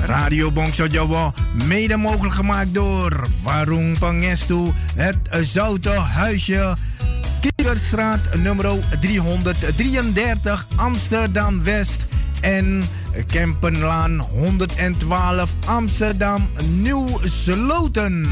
Radio Bongso mede mogelijk gemaakt door Warung Pangestu, het Zoute Huisje, Kielerstraat nummer 333 Amsterdam West en Kempenlaan 112 Amsterdam Nieuw Sloten.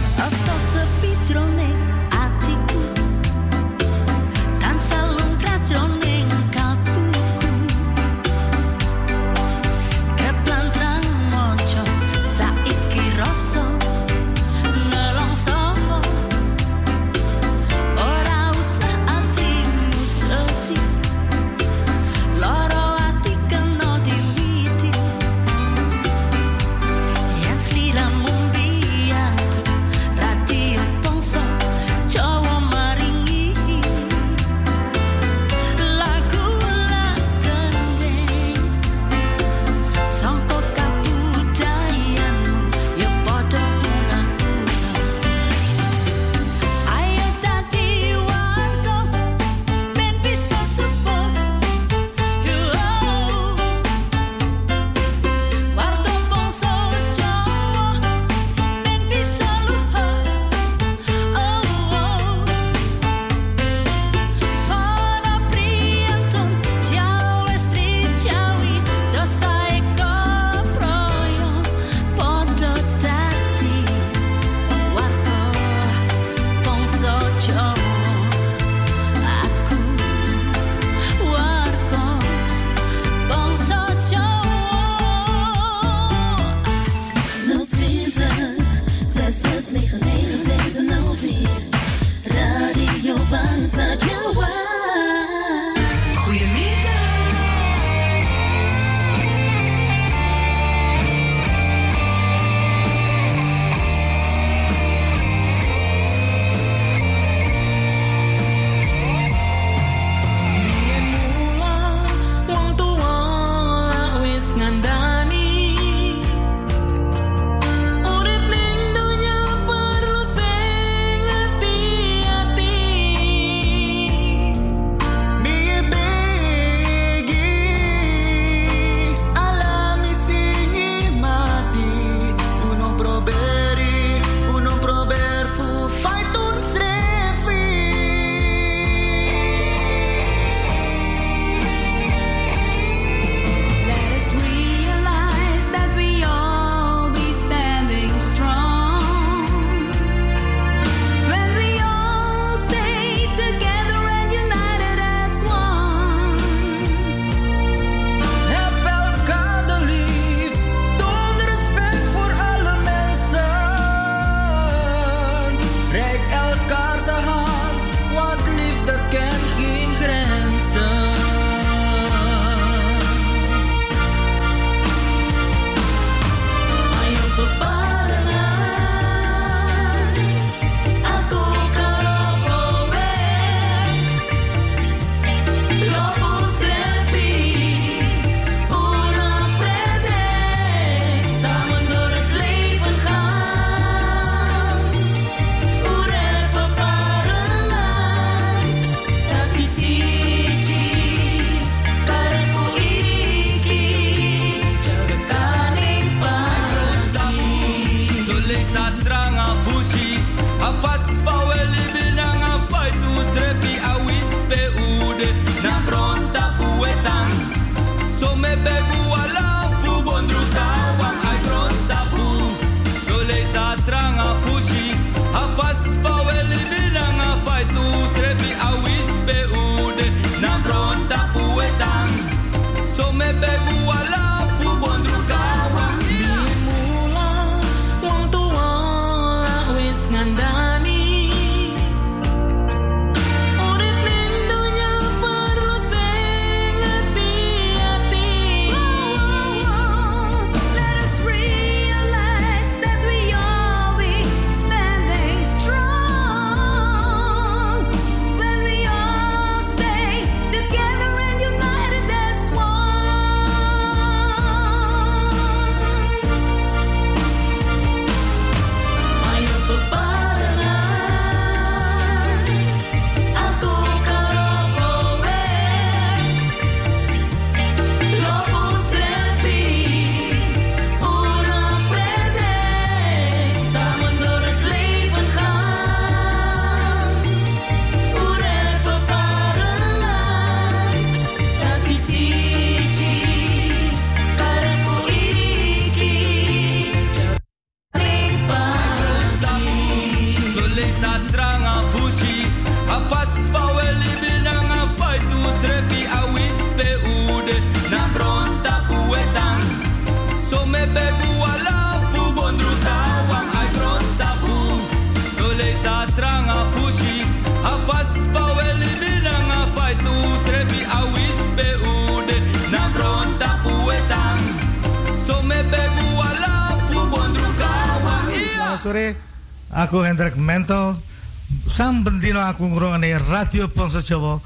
Aku ngrungokne radio Ponso Jawa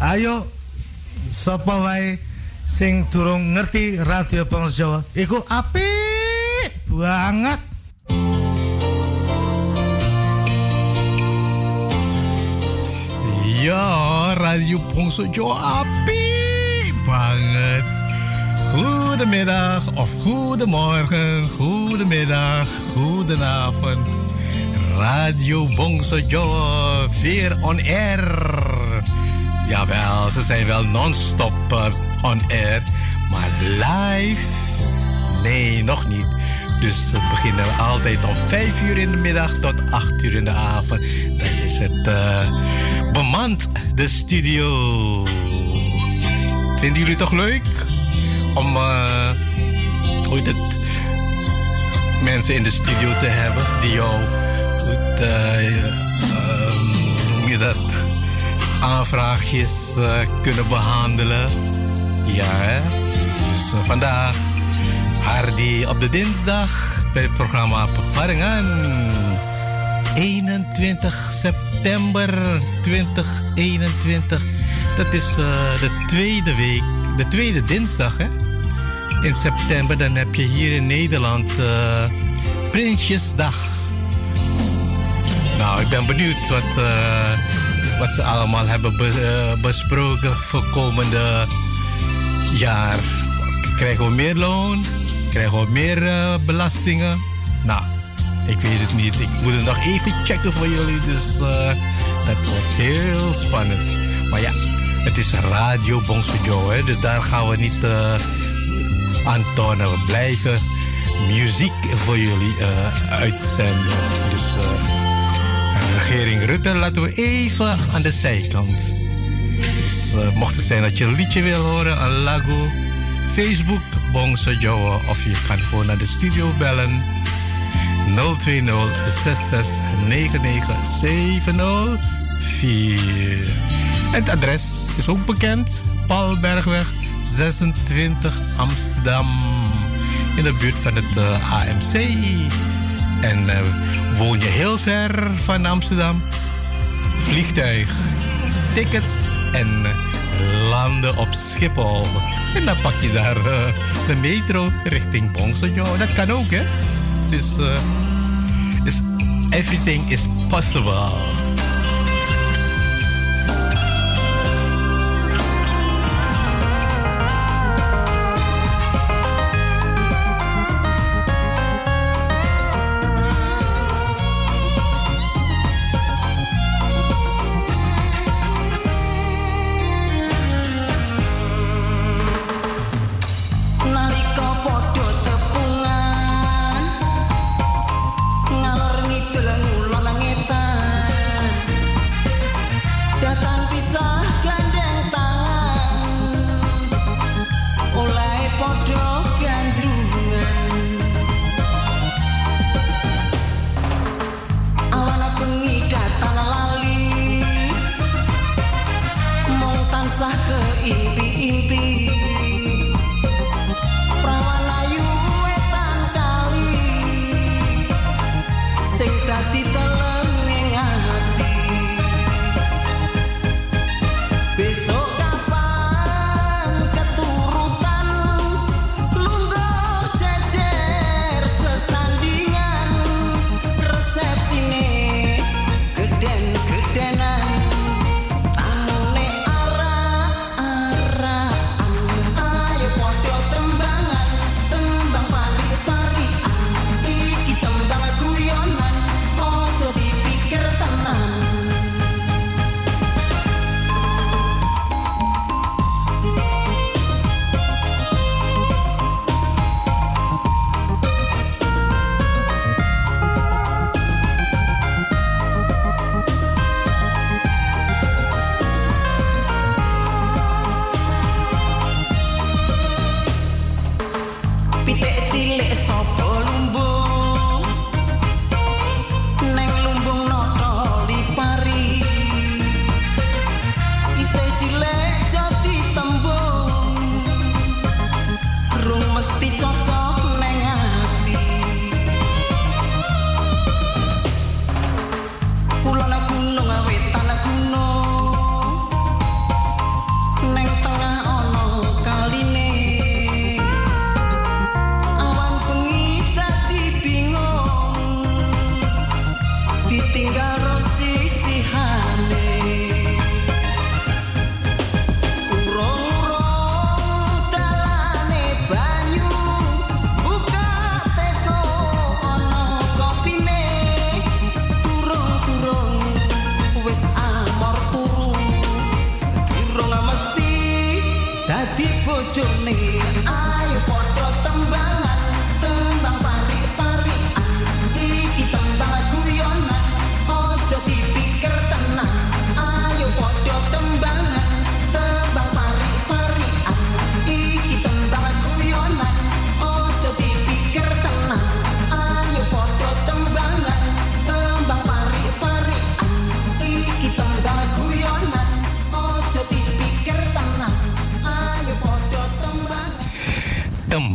ayo sapa wae sing durung ngerti radio Ponso Jawa iku apik banget Ya, Radio Ponso Jawa apik banget. Goedemiddag of goedemorgen, goedemiddag, goedenavond. Radio Bongsojo weer on air. Jawel, ze zijn wel non-stop uh, on air, maar live? Nee, nog niet. Dus we beginnen altijd om 5 uur in de middag tot 8 uur in de avond. Dan is het uh, bemand, de studio. Vinden jullie toch leuk? om uh, het, mensen in de studio te hebben die jou goed, uh, noem je dat, aanvraagjes uh, kunnen behandelen. Ja, hè? Dus vandaag, Hardy op de dinsdag bij het programma Paparingan. 21 september 2021. Dat is de tweede week, de tweede dinsdag, hè? in september, dan heb je hier in Nederland Prinsjesdag. Ik ben benieuwd wat, uh, wat ze allemaal hebben be, uh, besproken voor komende jaar. Krijgen we meer loon? Krijgen we meer belastingen? Nou, ik weet het niet. Ik moet het nog even checken voor jullie. Dus dat wordt heel spannend. Maar ja, het is Radio Bongso hè. Dus daar gaan we niet Anton. we blijven muziek voor jullie uitzenden. Dus regering Rutte laten we even aan de zijkant. Dus uh, mocht het zijn dat je een liedje wil horen, een lago, Facebook, Bongso Joe, of je kan gewoon naar de studio bellen. 020 66 99 704. Het adres is ook bekend. Paul Bergweg 26 Amsterdam. In de buurt van het eh, AMC. En uh, woon je heel ver van Amsterdam? Vliegtuig, tickets en uh, landen op Schiphol. En dan pak je daar de metro richting Bongsojo. Dat kan ook, hè? Dus, everything is possible.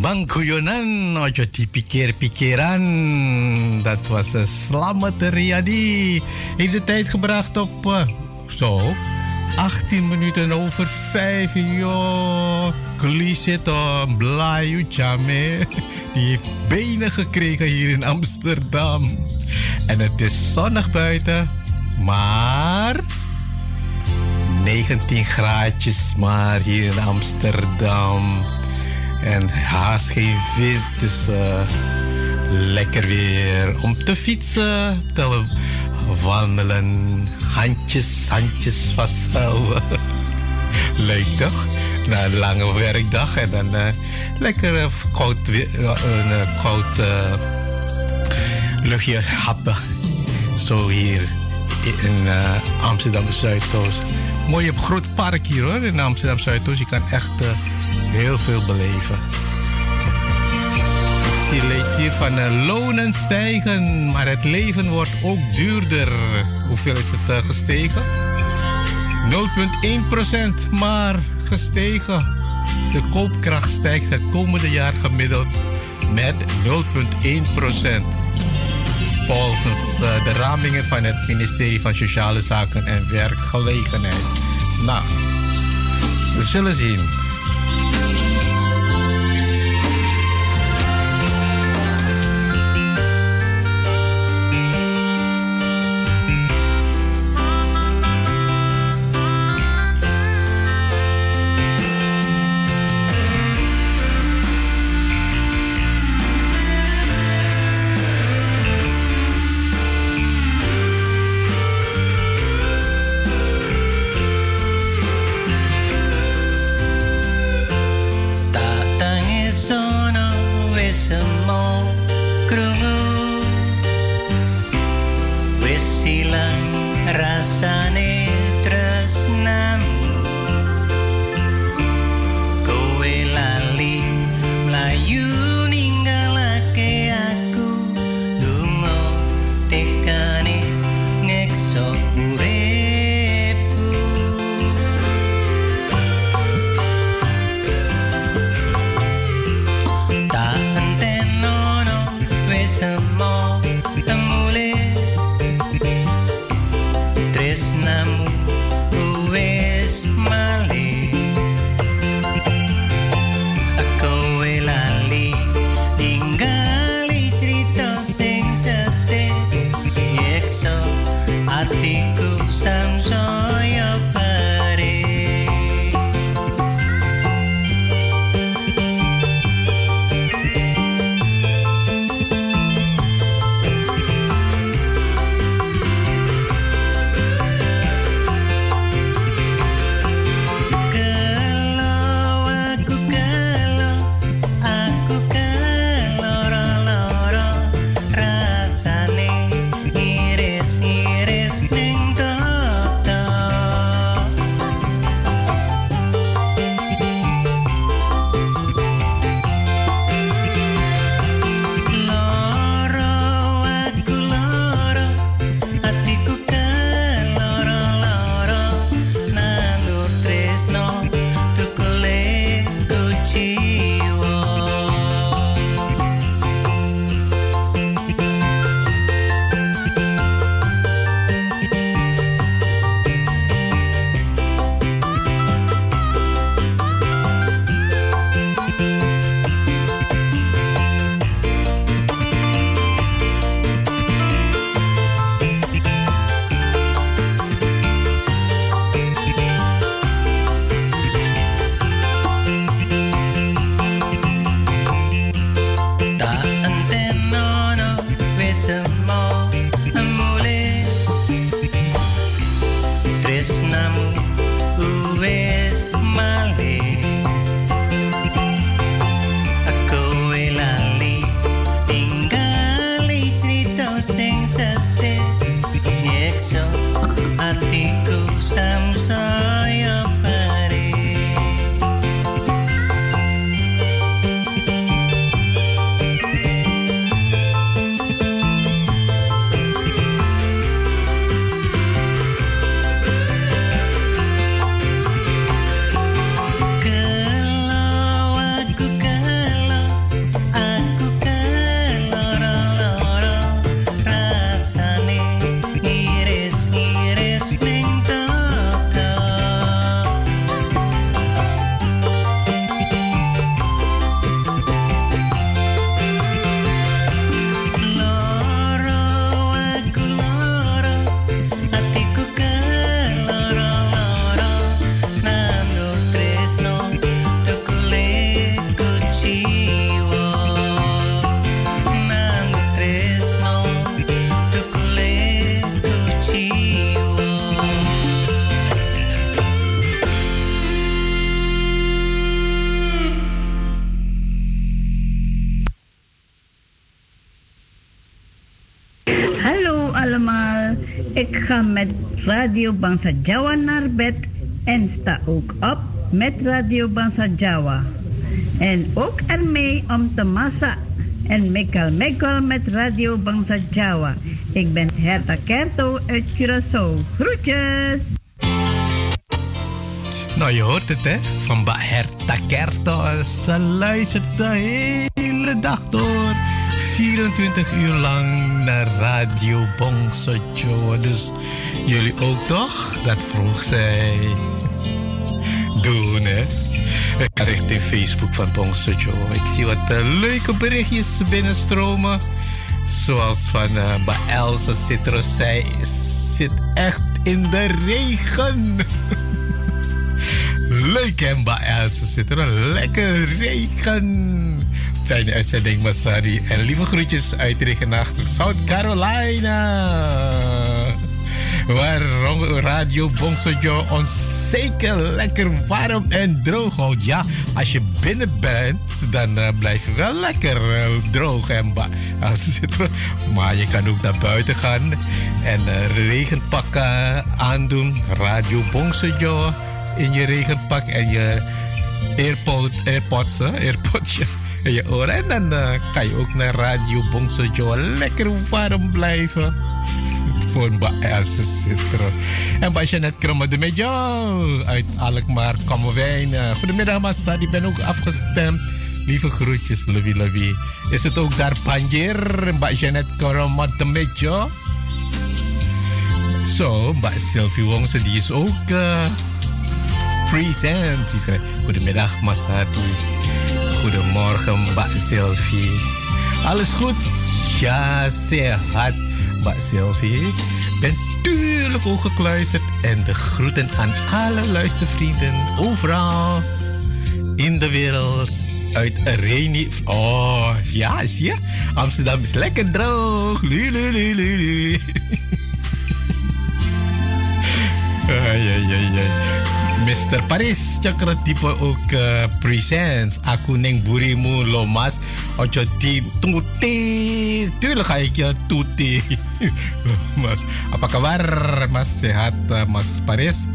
Guyonan, ojo dipikir-pikiran. Dat was een Slamet Riyadi. Heeft de tijd gebracht op uh, zo 18 minuten over 5. Joh, Kliseton, Blaju Chame. Die heeft benen gekregen hier in Amsterdam. En het is zonnig buiten, maar 19 graadjes maar hier in Amsterdam. En haast geen wind, dus uh, lekker weer om te fietsen, te wandelen, handjes, handjes vasthouden. Leuk toch? Na een lange werkdag en dan uh, lekker koud, een koud luchtje happen. Zo hier in Amsterdam Zuidoost. Mooi, groot park hier hoor in Amsterdam Zuidoost. Je kan echt heel veel beleven. Ik zie lees hier van uh, lonen stijgen, maar het leven wordt ook duurder. Hoeveel is het uh, gestegen? 0,1% maar gestegen. De koopkracht stijgt het komende jaar gemiddeld met 0,1%. Volgens uh, de ramingen van het ministerie van Sociale Zaken en Werkgelegenheid. Nou, we zullen zien. Radio Bangsa Jawa naar bed en sta ook op met Radio Bangsa Jawa. En ook ermee om te massa en mekal mekal met Radio Bangsa Jawa. Ik ben Herta Kerto uit Curaçao. Groetjes! Nou, je hoort het hè, van Herta Kerto. Ze luistert de hele dag door. 24 uur lang naar Radio Bangsa Jawa. Dus Jullie ook toch? Dat vroeg zij. Doen, hè? Ik richting Facebook van Bongso Joe. Ik zie wat uh, leuke berichtjes binnenstromen. Zoals van uh, eh, Elsa Citrus. Zij zit echt in de regen. Leuk hè, Elsa Citrus. Lekker regen. Fijne uitzending, Masari. En lieve groetjes uit regenachtig South Carolina. Waar Radio Bongsojo ons zeker lekker warm en droog houdt. Ja, als je binnen bent, dan uh, blijf je wel lekker uh, droog en Maar je kan ook naar buiten gaan en uh, regenpak aandoen. Radio Bongsojo in je regenpak en je airpod, airpods, airpods in je oren. En dan kan je ook naar Radio Bongsojo lekker warm blijven voor Else Citro. En Ba Janet Kromme de Mejo uit Alkmaar, Kammerwijn. Uh, goedemiddag Massa, die ben ook afgestemd. Lieve groetjes, Louis Louis. Is het ook daar Panjer, Ba Janet Kromme de Mejo? Zo, Ba Sylvie Wongse, die is ook uh, present. Die zei, goedemiddag Massa. Goedemorgen, Ba Sylvie. Alles goed? Ja, sehat. Mbak Sylvie. Ben tuurlijk ook gekluisterd. En de groeten aan alle luistervrienden overal in de wereld. Uit Reni. Oh, ja, zie je? Amsterdam is lekker droog. Lulu, lulu, lulu. ai, ai, ai, ai. Mr. Paris Cakra tipe ook uh, presents. Aku neng burimu lomas. Ojo di tunggu ti. Tuurlijk ga ik je tuti. mas, apa kabar Mas sehat uh, Mas Paris?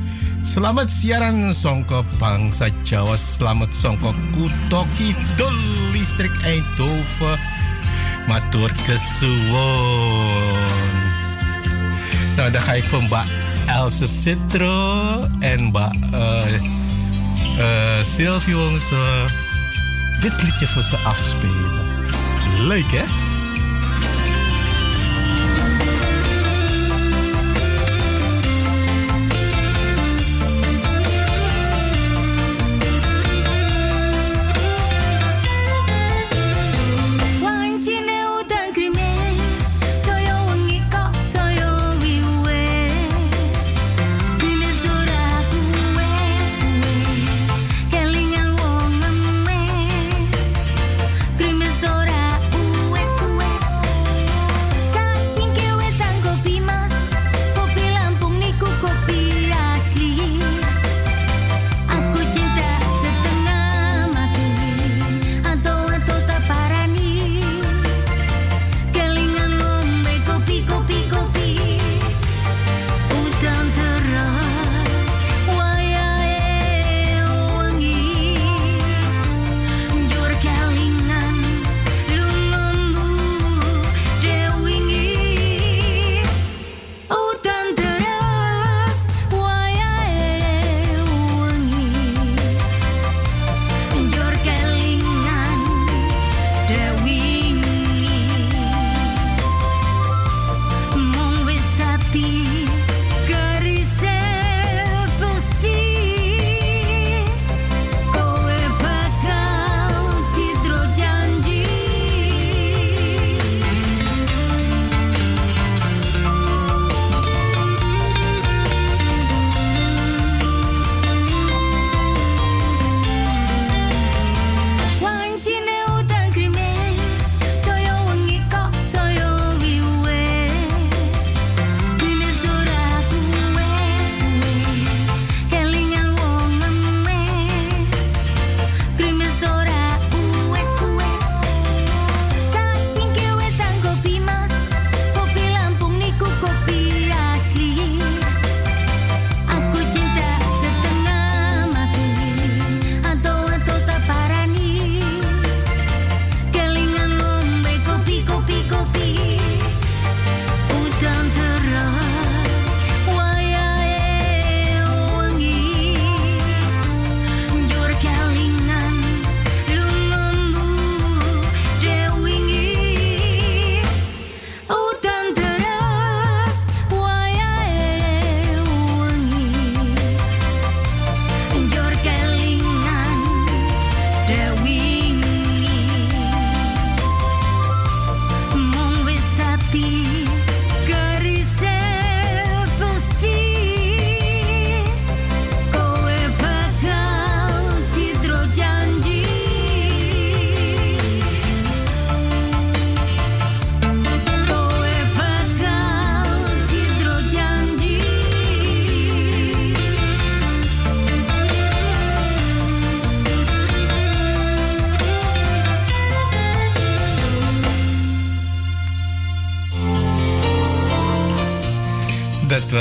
Selamat siaran Songko Bangsa Jawa Selamat Songko Kutoki Dol Listrik Eindhoven Matur kesuwon Nou dan ga ik van Mbak Else Citro en Mbak uh, uh, Sylvie Wongso dit liedje voor ze afspelen. Leuk hè?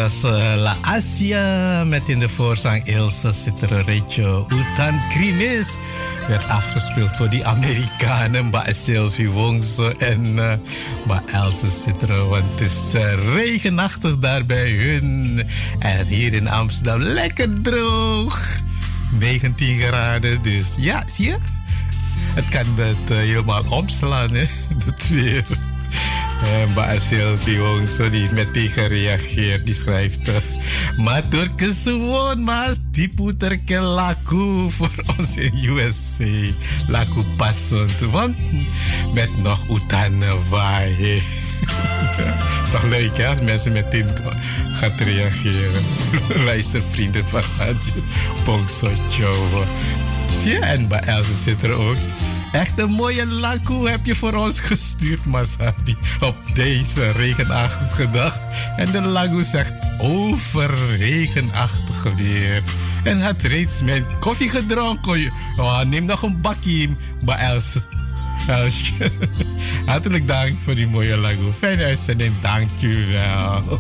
Was uh, La Asia met in de voorzang Ilse Citterecho. Utan Krimis werd afgespeeld voor die Amerikanen. Mbak Sylvie Wongso en uh, Mbak Else Citteren. Want het is uh, regenachtig daar bij hun. En hier in Amsterdam lekker droog. 19 graden, dus ja, zie je? Het kan uh, helemaal omslaan, hè? Het weer. Uh, Mbak Sylvie Wongso die meteen gereageerd. Die schrijft... Uh, maar die poeter ke laku voor ons in USA. Laku passen. Want met nog utane waaien. is toch leuk, hè? Als mensen meteen gaan reageren. Luistervrienden van Radio Bongso Show. Zie je? En bij Elze zit er ook. Echt een mooie lakoe heb je voor ons gestuurd, Masadi. Op deze regenachtige dag. En de lagoe zegt over regenachtige weer. En had reeds mijn koffie gedronken. Oh, neem nog een bakje bij Els. Elsje. Hartelijk dank voor die mooie lagoe. Fijne uitzending, dank u wel.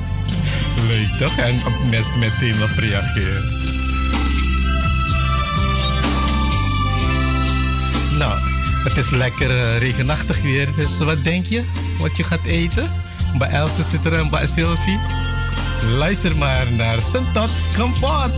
Leuk toch? En op mensen meteen op reageren. Nou, het is lekker uh, regenachtig weer. Dus wat denk je? Wat je gaat eten? Bij Else zit er en bij Sylvie. Luister maar naar Sentat Kampot.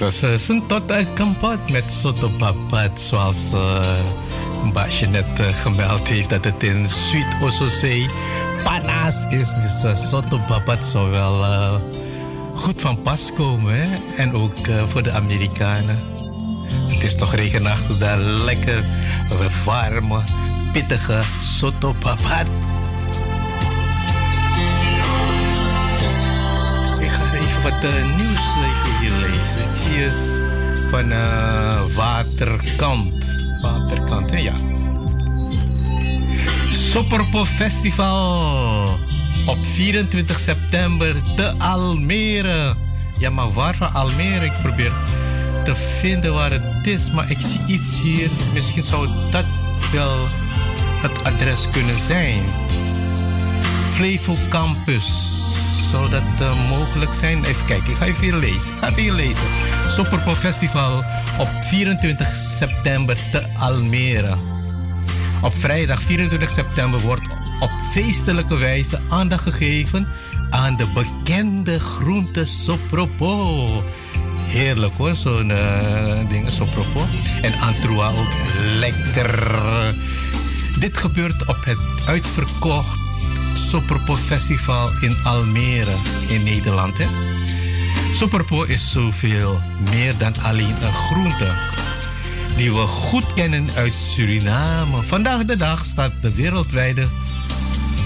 Was uh, uh, kampot met soto papat, zoals uh, Basje net uh, gemeld heeft dat het in Zuid-Ossosee panas is. Dus uh, soto papat zou wel goed van pas komen. Hè? En ook voor de Amerikanen. Het is toch regenachtig daar. Lekker warme, pittige soto papat. Ik ga even wat nieuws Cheers van uh, Waterkant. Waterkant, hè? Ja. Soperpo Festival op 24 september te Almere. Ja, maar waar van Almere? Ik probeer te vinden waar het is, maar ik zie iets hier. Misschien zou dat wel het adres kunnen zijn. Flevo Campus. Zou dat uh, mogelijk zijn? Even kijken, ik ga even lezen. Ik ga even lezen. Sopperpo Festival op 24 september te Almere. Op vrijdag 24 september wordt op feestelijke wijze aandacht gegeven aan de bekende groente sopropo. Heerlijk hoor, zo'n uh, ding, sopropo. En antroa ook lekker. Dit gebeurt op het uitverkocht Sopropo Festival in Almere in Nederland. Hè? Sopropo is zoveel meer dan alleen een groente die we goed kennen uit Suriname. Vandaag de dag staat de wereldwijde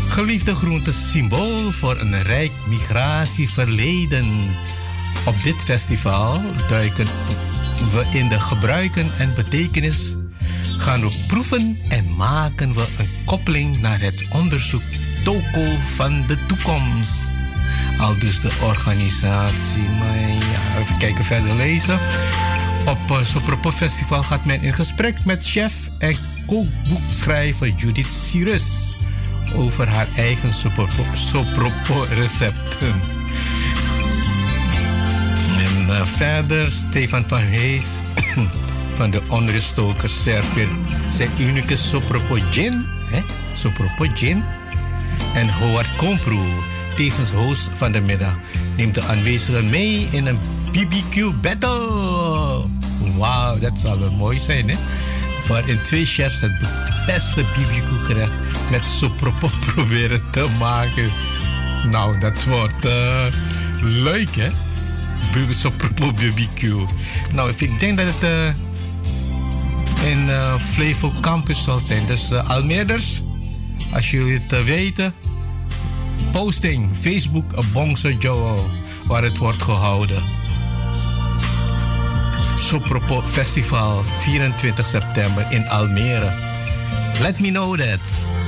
geliefde groente symbool voor een rijk migratieverleden. Op dit festival duiken we in de gebruiken en betekenis, gaan we proeven en maken we een koppeling naar het onderzoek Toko van de toekomst. Al dus de organisatie. Maar ja, even kijken verder lezen. Op uh, Sopropo Festival gaat men in gesprek met chef en kookboekschrijver Judith Cyrus over haar eigen Sopropo, sopropo recepten. En uh, verder Stefan van Hees van de Onruststokers serveert zijn unieke Sopropo gin. Hè? Sopropo gin. En Howard Komproe, tevens host van de middag, neemt de aanwezigen mee in een BBQ battle. Wauw, dat zal wel mooi zijn, hè? Waarin twee chefs het beste BBQ gerecht met sopropo proberen te maken. Nou, dat wordt uh, leuk, hè? Sopropo BBQ. Nou, ik denk dat het uh, in uh, Flevo Campus zal zijn. Dus Almeerders, als jullie het weten, posting Facebook Bongse Joe, waar het wordt gehouden. Sopropo Festival 24 september in Almere. Let me know that.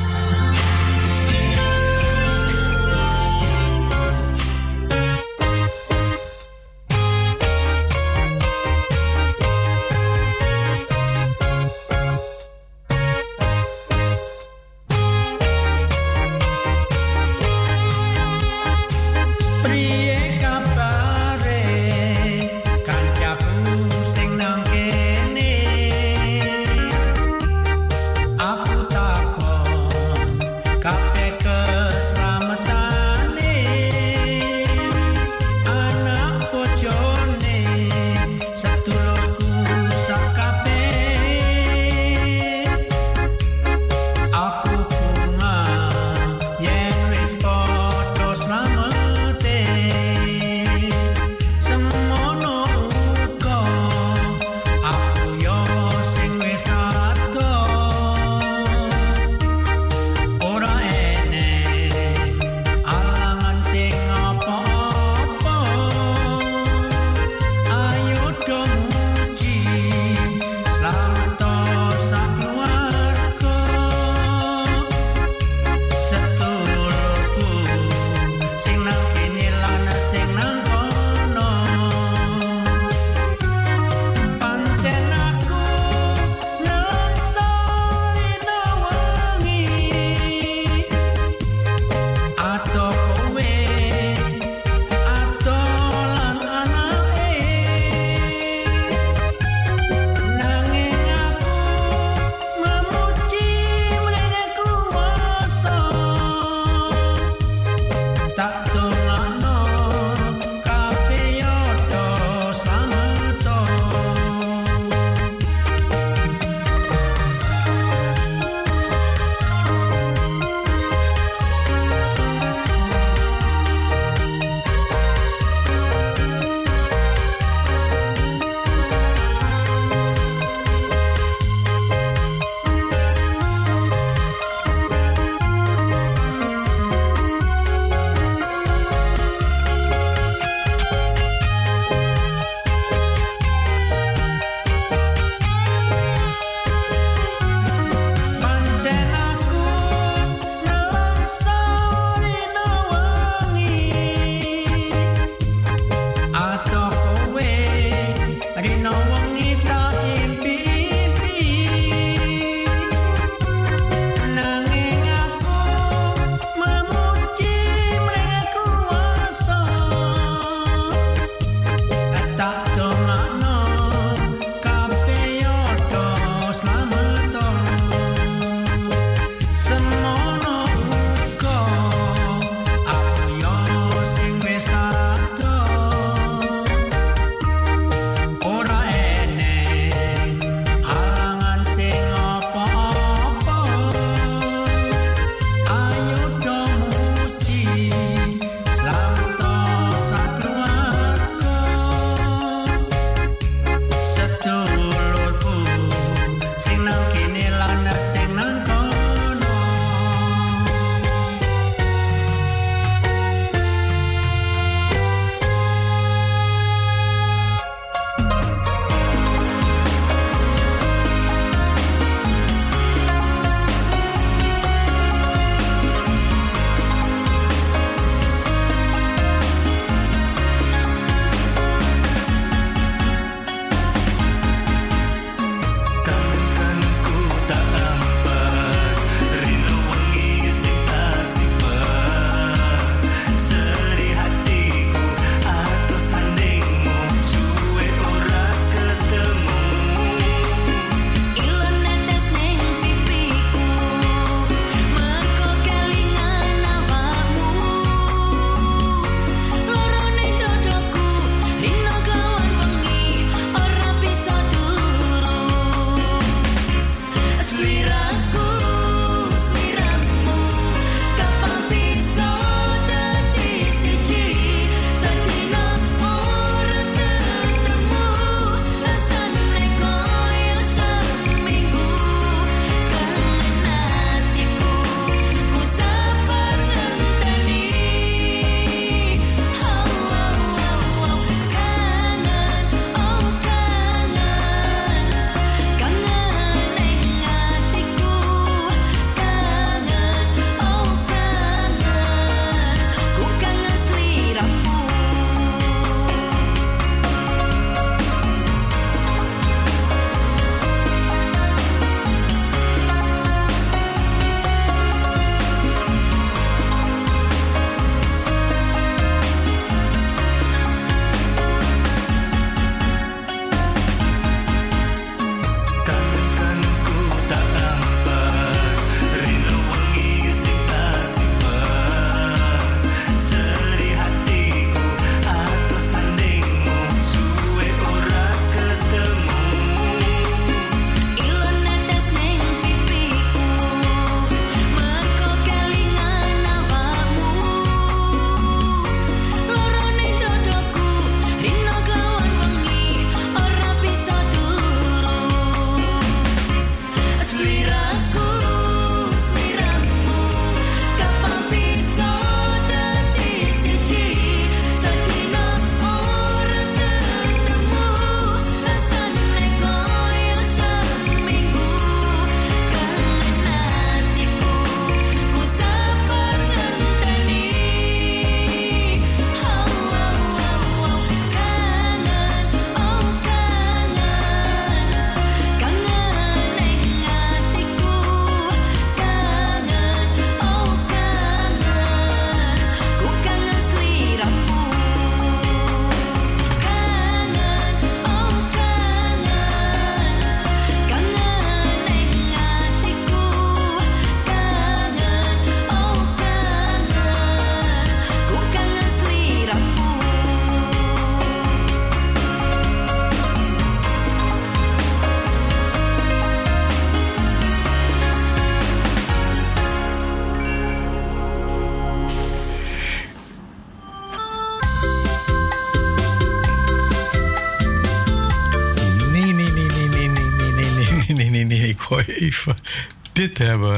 Dit hebben.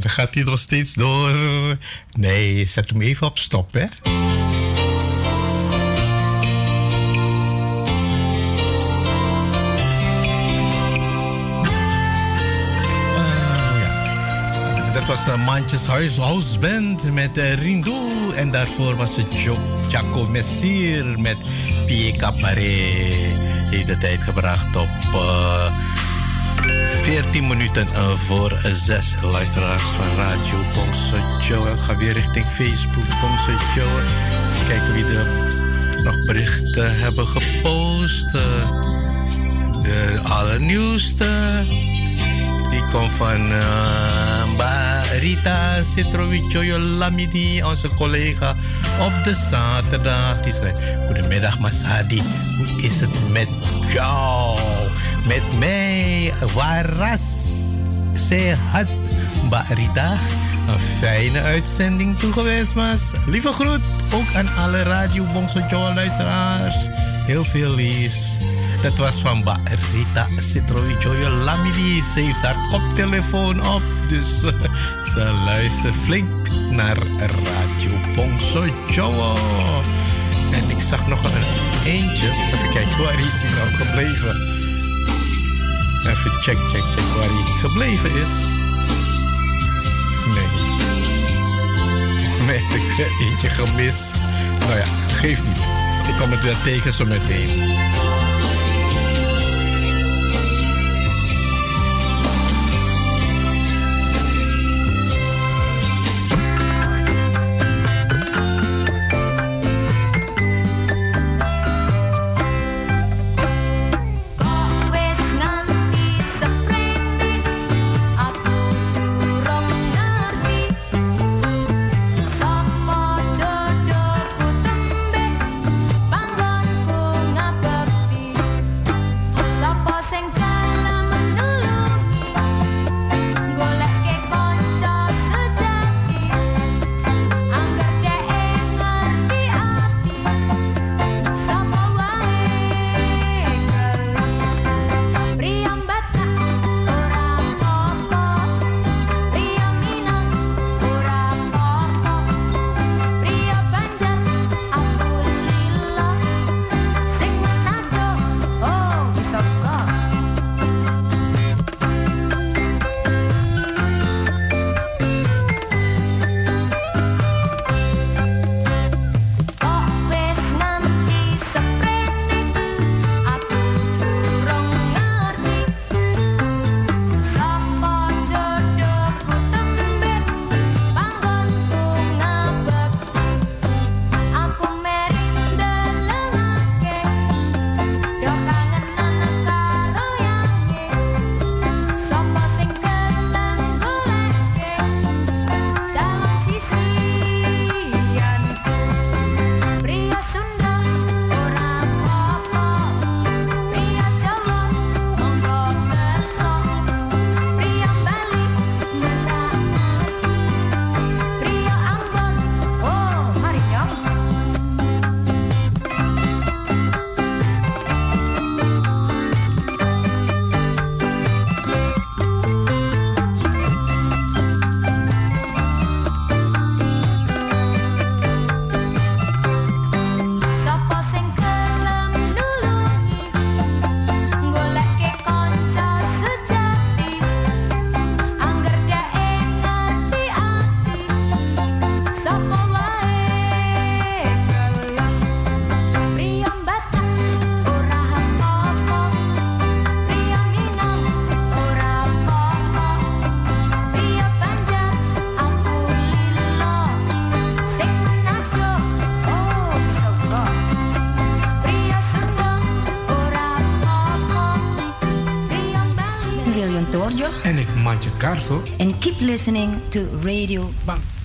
Dan gaat hij nog steeds door. Nee, zet hem even op stop, hè. was een Manches House Band met uh, Rindo. En daarvoor was het Jaco Messier met Pie Cabaret. Heeft de tijd gebracht op eh, 14 minuten uh, voor 6 luisteraars van Radio Bongse Joe. Ik ga weer richting Facebook Bongse Joe. Kijken wie er nog berichten hebben gepost. de allernieuwste. Die komt van uh, Rita Citrovicio Lamidi, onze collega op de zaterdag. Die zei: Goedemiddag, Masadi. Hoe is het met jou? Met mij, Waras. Sehat, Mbak Rita. Een fijne uitzending toegeweest, Mas. Lieve groet ook aan alle Radio Bongso luisteraars. Heel veel liefs. Dat was van Ba Rita Citrovicio Lamidi. Ze heeft haar koptelefoon op. Dus ze luistert flink naar Radio Bongso Joe. En ik zag nog een eentje. Even kijken, waar is hij nou gebleven? Even check, check, check waar hij gebleven is. Nee. Nee, ik heb eentje gemist. Nou ja, geeft niet. Ik kom het weer tegen zo meteen. Listening to Radio Bang.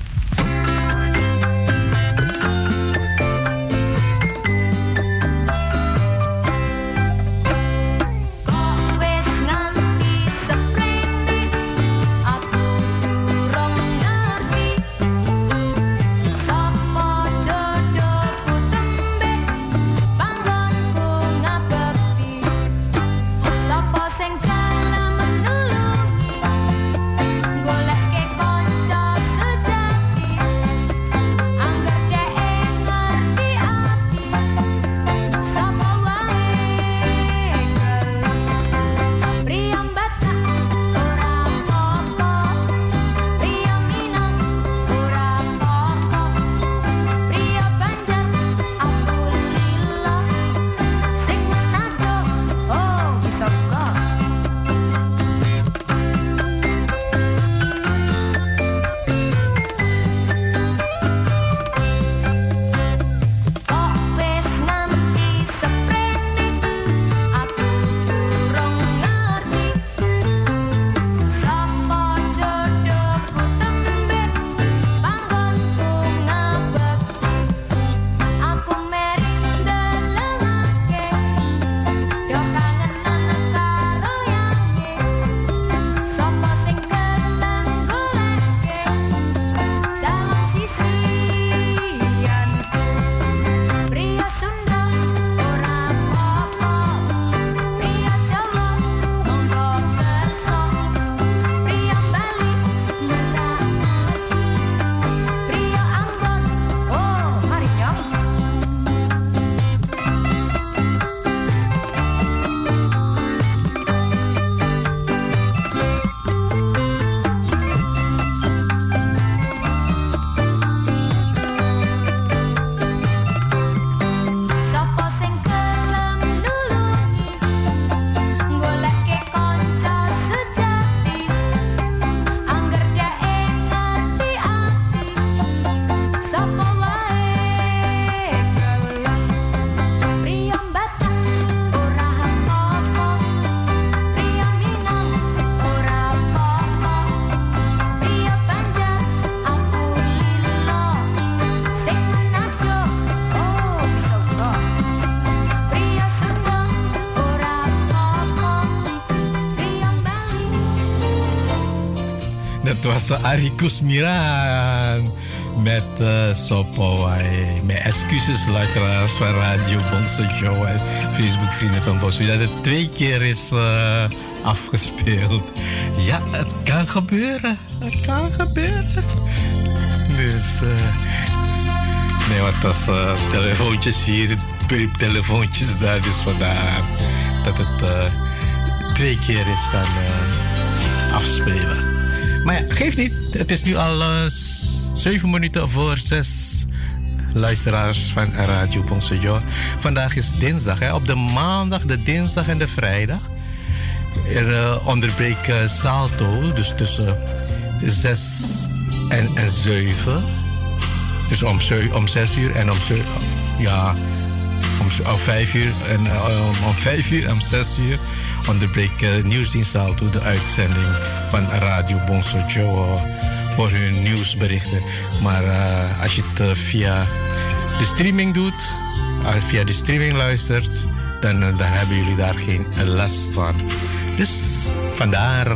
Dat was Arikus Miran met uh, Sopowai. Met excuses, luisteraars van Radio Bongso Show en Facebook Vrienden van Boswil. Dat het twee keer is uh, afgespeeld. Ja, het kan gebeuren. Het kan gebeuren. Dus, uh, nee, wat dat telefoontjes hier, telefoontjes daar. Dus vandaar dat het twee keer is gaan afspelen. Maar ja, geeft niet. Het is nu al zeven minuten voor zes luisteraars van Radio Bonsojo. Vandaag is dinsdag. Hè? Op de maandag, de dinsdag en de vrijdag. Er uh, onderbreekt uh, Salto, dus tussen zes en, en zeven. Dus om, om zes uur en om ja, om, om vijf uur en uh, om vijf uur en om zes uur onderbreekt uh, Nieuwsdienst Salto de uitzending van Radio Bonsojo voor hun nieuwsberichten. Maar uh, als je het via de streaming doet, via de streaming luistert, dan, dan hebben jullie daar geen last van. Dus vandaar.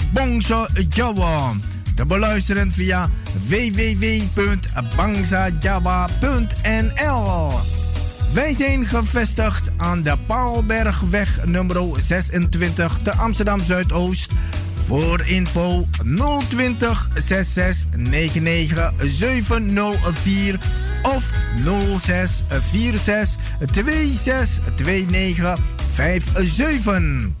Bongso Jawa. Te beluisteren via www.bangsajawa.nl. Wij zijn gevestigd aan de Paalbergweg nummer 26 te Amsterdam Zuidoost. Voor info 020 66 99 704 of 06 46 26 29 57.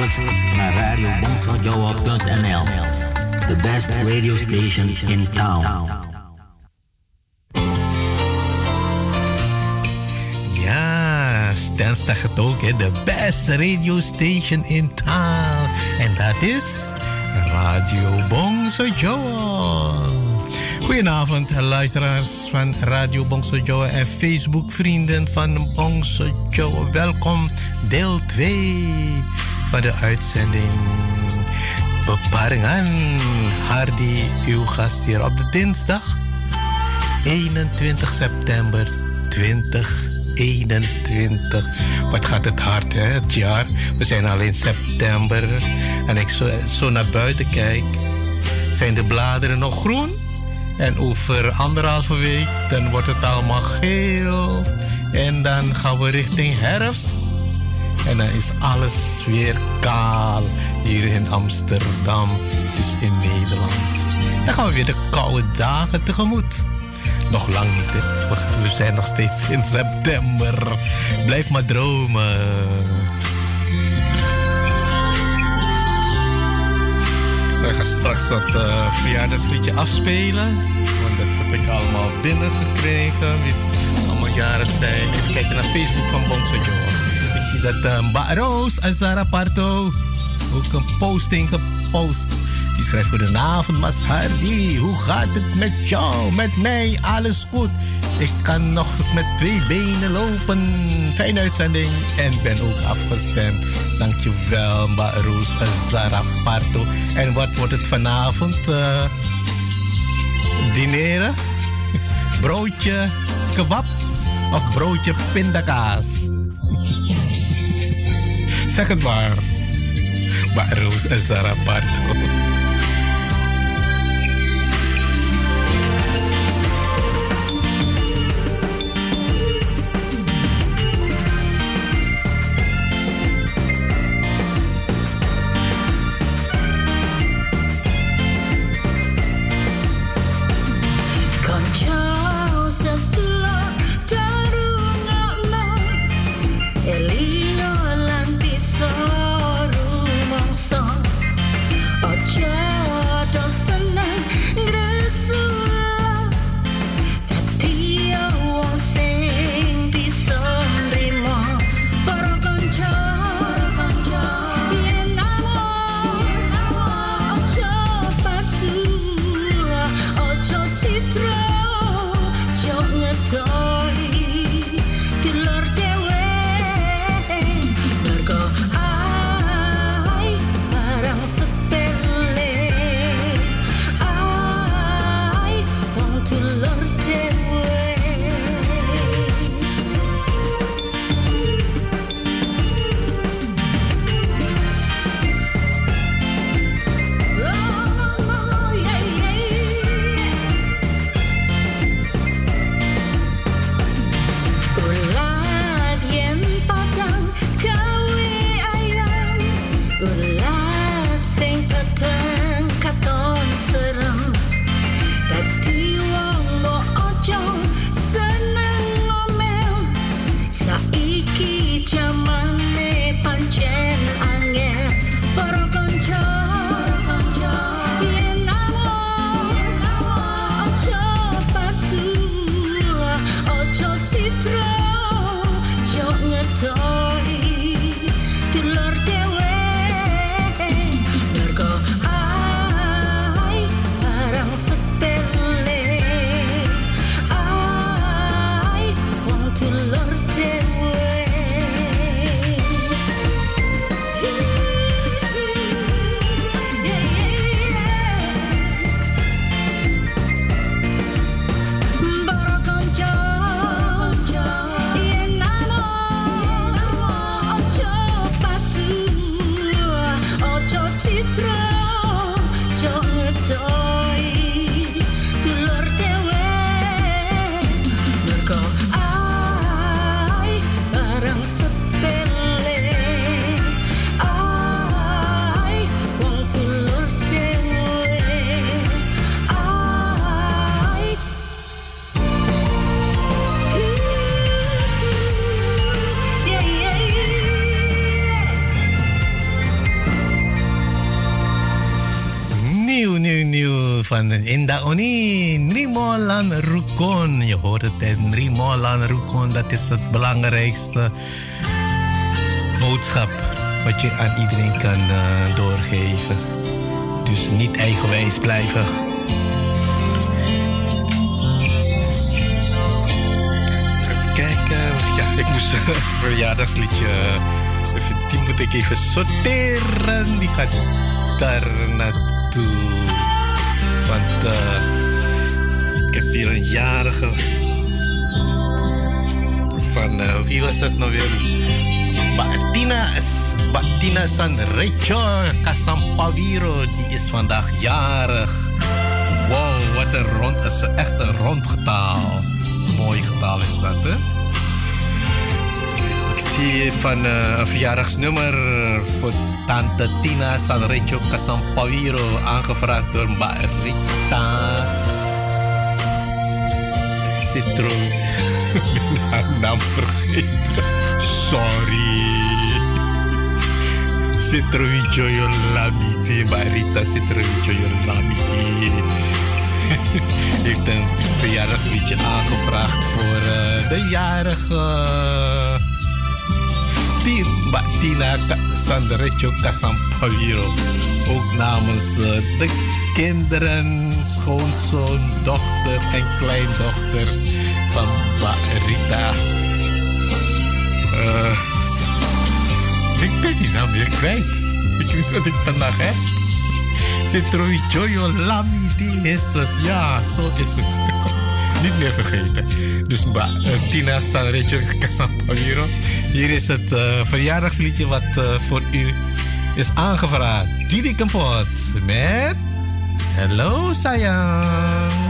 Dagelijks naar radiobonsodjoa.nl. The best radio station in town. Ja, zegt het ook, hè. The best radio station in town. En dat is Radio Bongso Joa. Goedenavond, luisteraars van Radio Bongso Joa en Facebook-vrienden van Bongso Joa. Welkom, deel 2 van de uitzending. Beparingen Hardy, uw gast hier op de dinsdag 21 september 2021. Wat gaat het hard, hè, het jaar? We zijn al in september. En ik zo, zo naar buiten kijk, zijn de bladeren nog groen. En over anderhalve week, dan wordt het allemaal geel. En dan gaan we richting herfst. En dan is alles weer kaal hier in Amsterdam, dus in Nederland. Dan gaan we weer de koude dagen tegemoet. Nog lang niet, hè? We zijn nog steeds in september. Blijf maar dromen. We gaan straks dat uh, verjaardagsliedje afspelen. Want dat heb ik allemaal binnengekregen. Wie allemaal jarig zijn. Even kijken naar Facebook van Bonzo zie dat uh, Mba Roos Azara Parto ook een posting gepost. Die schrijft goedenavond Mas Hardy. Hoe gaat het met jou? Met mij? Alles goed. Ik kan nog met twee benen lopen. Fijne uitzending. En ben ook afgestemd. Dankjewel, Roos Zara Parto. En wat wordt het vanavond? Uh, dineren? broodje kebab? Of broodje pindakaas? Zeg het maar. Roos Zara Parto. nieuw, Inda Oni. Nrimolan Rukon. Je hoort het? Nrimolan Rukon. Dat is het belangrijkste boodschap wat je aan iedereen kan uh, doorgeven. Dus niet eigenwijs blijven. Even kijken. Ja, ik moest een verjaardagsliedje. Even, die moet ik even sorteren. Die gaat daar naartoe. Want uh, ik heb hier een jarige. Van uh, wie was dat nou weer? Batina, Batina Sanrecho Casampaviro. Die is vandaag jarig. Wow, wat een rond, is echt een rond getal. Mooi getal is dat, hè? Zie van uh, een verjaardagsnummer voor Tante Tina Sanrecho Casampaviro, aangevraagd door Mbak Rita Citro. Ik ben haar naam vergeten. Sorry. Citrovijoyo Lamiti, Mbak Rita Citrovijoyo Lamiti. Heeft een verjaardagsliedje aangevraagd voor uh, de jarige. Die Mbak Tina Sanderecho Casampaviro. Ook namens uh, de kinderen, schoonzoon, dochter en kleindochter van Mbak Rita. Uh, ik ben die naam weer kwijt. Ik weet wat ik vandaag heb. Citroën Joyo Lami, die is het. Ja, zo is het. Niet meer vergeten. Dus uh, Tina Sanrecho Casampaviro. Hier is het uh, verjaardagsliedje wat uh, voor u is aangevraagd. Didi Kampot met Hello sayang.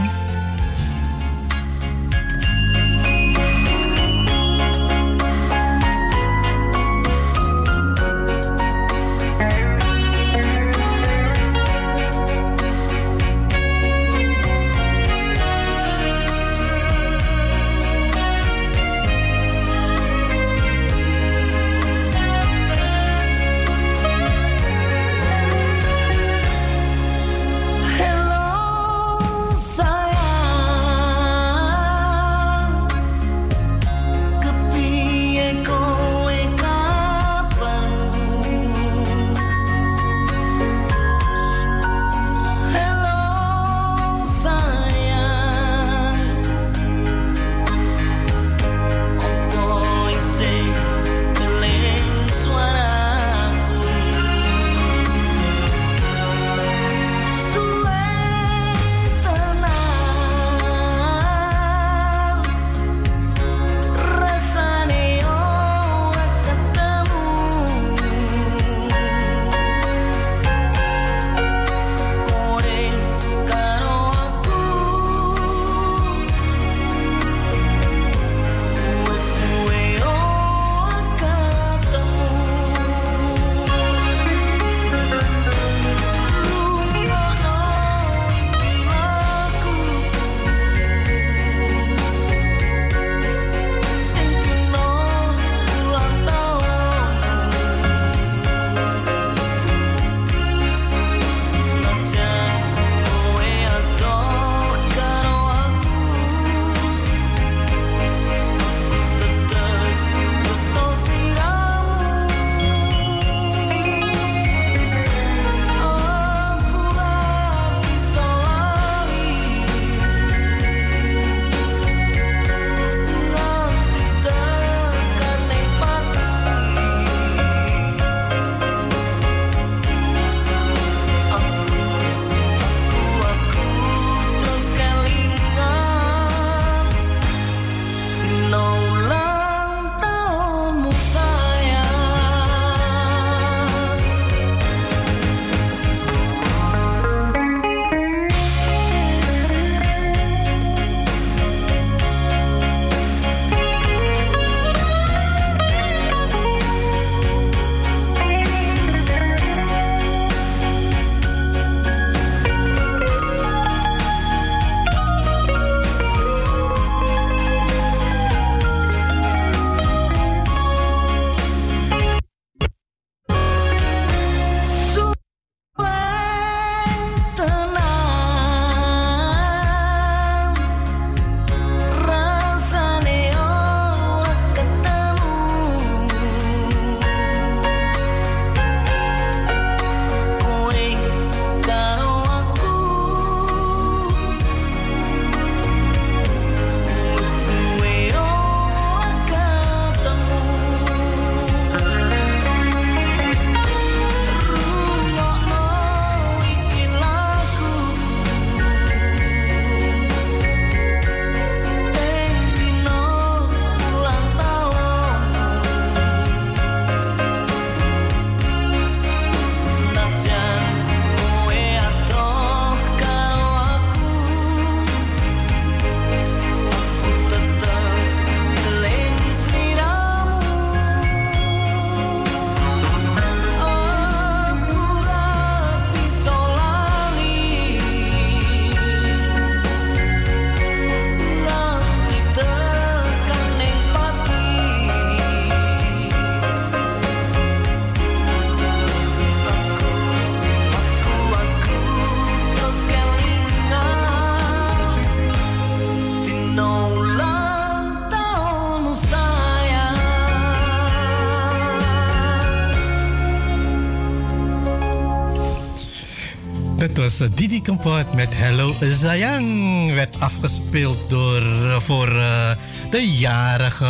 Was Didi Kampot met Hello Zayang. Werd afgespeeld door, voor uh, de jarige.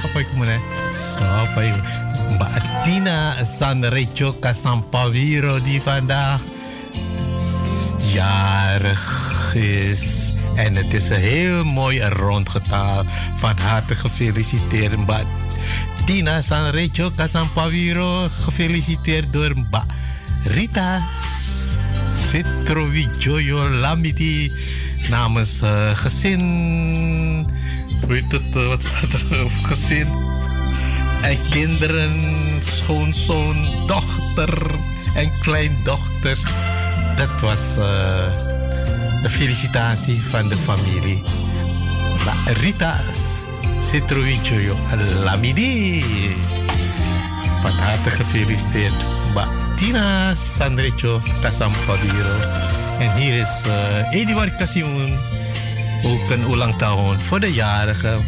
Sapa ik moet Kasampawiro die vandaag jarig is. En het is een heel mooi rond getal. Van harte gefeliciteerd, Mbak Tina Sanrecho Kasampawiro. Gefeliciteerd door Mbak Rita Joyo Lamidi namens uh, gezin. Hoe heet het? Uh, wat staat er? Of gezin. En kinderen, schoonzoon, dochter en kleindochters. Dat was uh, een felicitatie van de familie. La Rita Joyo Lamidi. Van harte gefeliciteerd. Tina Sandrecho Kasampabiro. En hier is uh, Eduard Kasimun. Ook een ulang tahun voor de jarige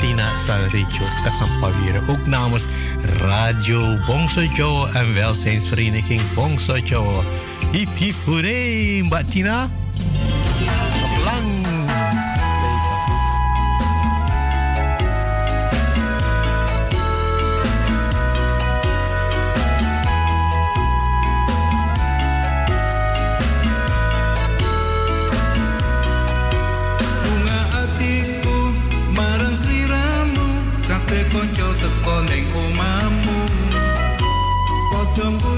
Tina Sandrecho Kasampabiro. Ook namens Radio Bongso Joe en welzijnsvereniging Bongso Joe. Hip hip hooray, ning omahmu. Padha mbuh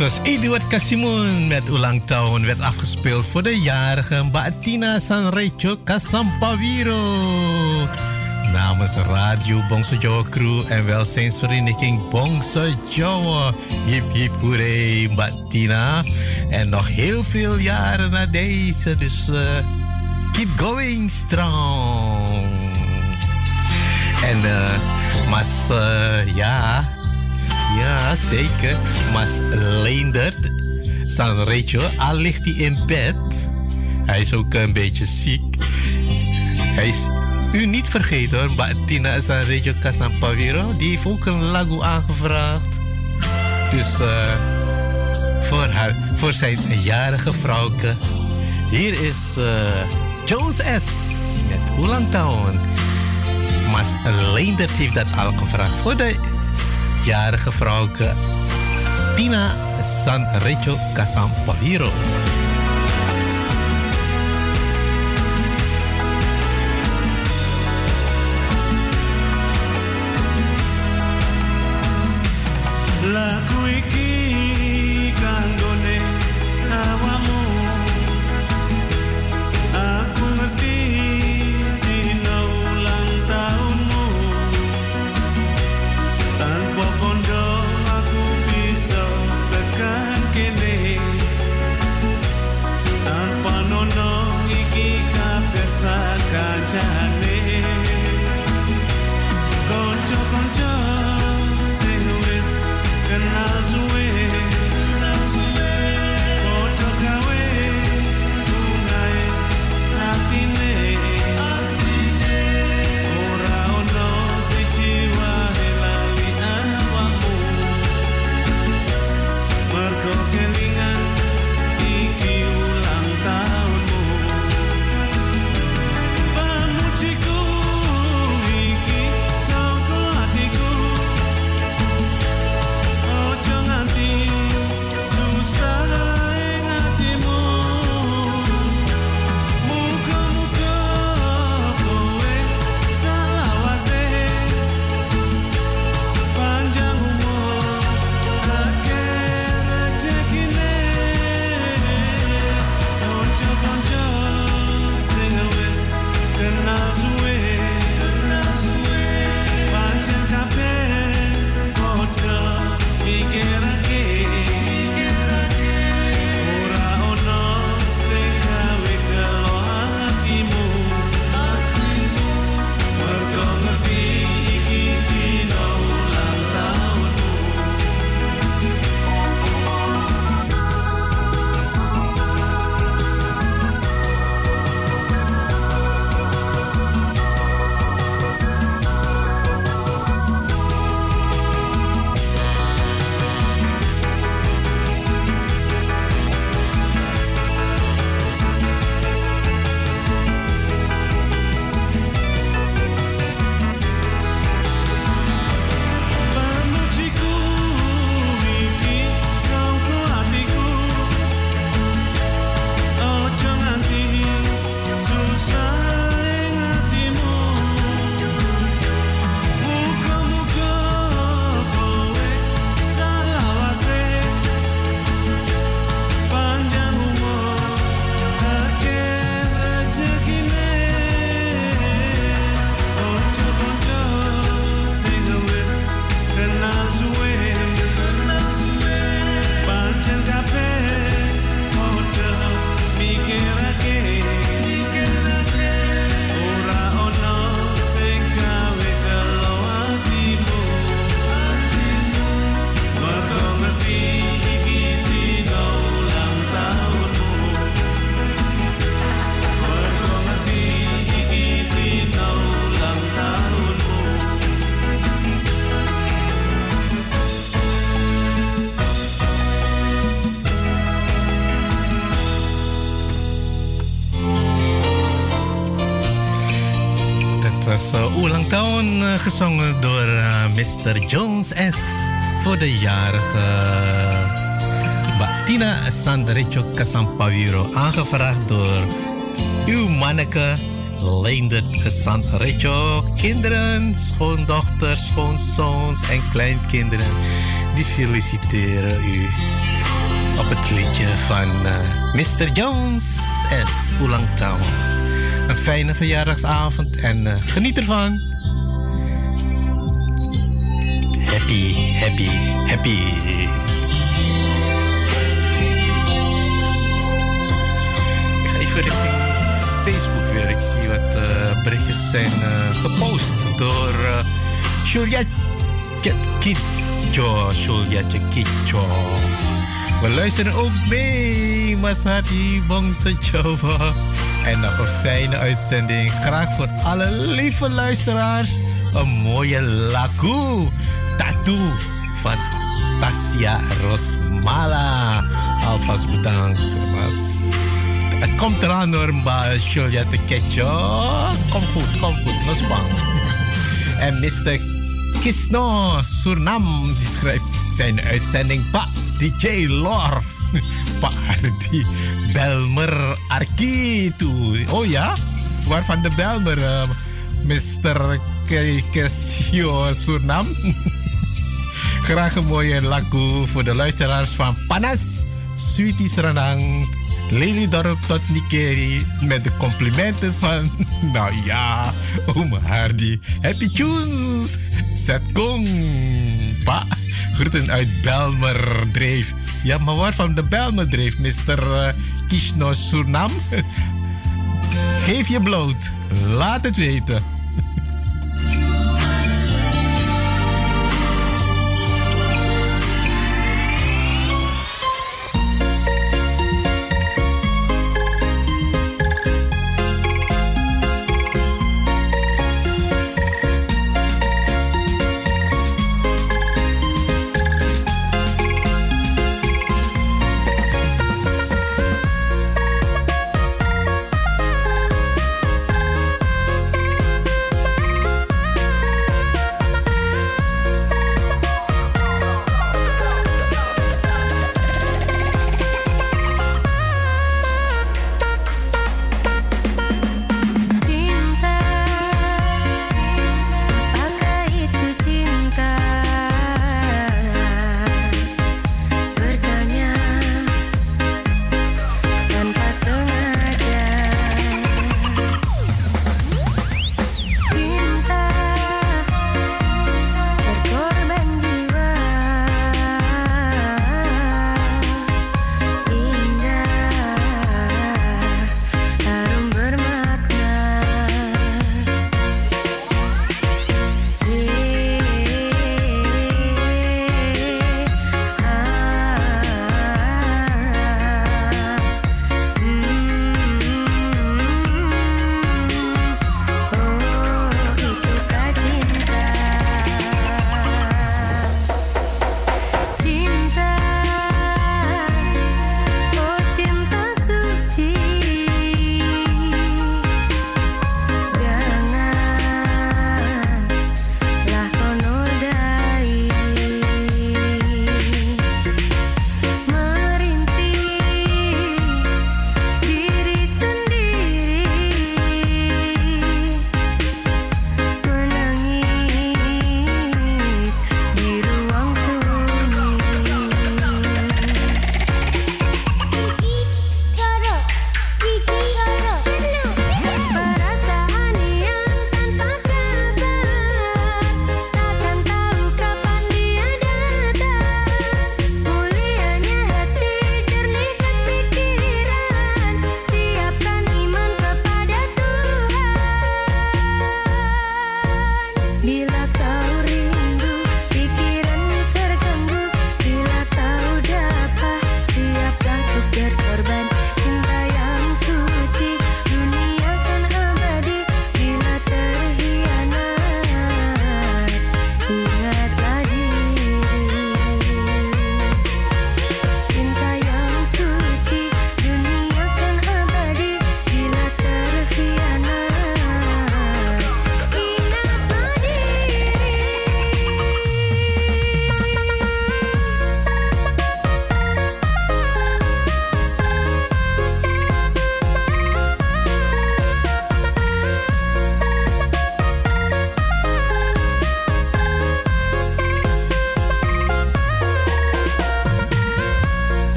lang was Eduard Kasimun met Ulang Tahun werd afgespeeld voor de jarige Batina Sanrecho Kasampaviro. Namens Radio Bongso Jawa Crew en welzijnsvereniging Bongso Jawa. Hip hip hooray Batina. En nog heel veel jaren na deze, dus uh, keep going strong. En uh, mas uh, ja... Ja, zeker. Maar Leendert, Sanrecho, al ligt hij in bed. Hij is ook een beetje ziek. Hij is u niet vergeten hoor, Batina Sanrecho Casampaviro. Die heeft ook een lagu aangevraagd. Dus uh, voor, haar, voor zijn jarige vrouwke. Hier is uh, Jones S. met Ulang Town. Maar Leendert heeft dat al gevraagd voor de jarige vrouwke Tina Sanrecho Casampaviro. Gezongen door uh, Mr. Jones S. Voor de jarige Tina Sandrecho Casampaviro. Aangevraagd door uw manneke Leendert Sandrecho. Kinderen, schoondochters, schoonzoons en kleinkinderen. Die feliciteren u op het liedje van uh, Mr. Jones S. Oelang Town. Een fijne verjaardagsavond en uh, geniet ervan. Happy, happy, happy. Ik ga even richting Facebook weer. Ik zie wat uh, berichtjes zijn uh, gepost door uh, Juliette Kitjo. Juliette Kitjo. We luisteren ook mee, Masati Bongse Java. En nog een fijne uitzending. Graag voor alle lieve luisteraars. Een mooie laku. Tattoo van Tassia Rosmala. Alvast bedankt. Het komt eraan hoor, Juliette Ketjo. Kom goed, kom goed, los bang. En Mr. Kisno Surnam die schrijft... Fijne uitzending, pa. DJ Lor. Pak Hardy Belmer Arkitu. Oh ja? Waarvan de Belmer? Uh, Mr. Kesio Surnam. Graag een mooie laku voor de luisteraars van Panas, Sweetie Serenang, Lily Dorp tot Nikeri. Met de complimenten van, nou ja, oma Hardy. Happy tunes! Zet kong, pa. Groeten uit Belmer Dreef. Ja, maar waarvan de Belmer Dreef, Mr. Uh, Kishno Surnam? Geef je bloot. Laat het weten.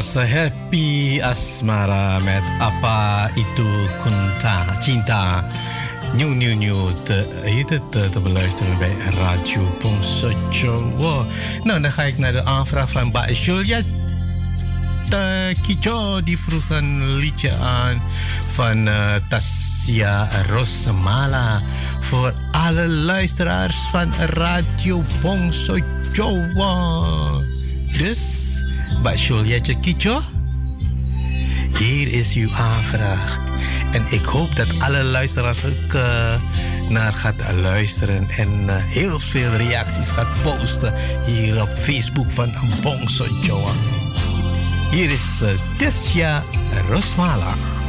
Was Happy Asmara met Apa Itu Kunta Cinta. Nieuw, nieuw, nieuw te, het, te, te beluisteren bij Radio Pongsocho. Nou, dan ga ik naar de aanvraag van Ba Julia Kicho. Die vroeg een liedje aan van uh, Tassia Rosemala. Voor alle luisteraars van Radio Pongsocho. Dus... Mbak Julietje Kicho. Hier is uw aanvraag. En ik hoop dat alle luisteraars ook uh, naar gaat luisteren. En uh, heel veel reacties gaat posten hier op Facebook van Bongso Joa. Hier is uh, Rosmala.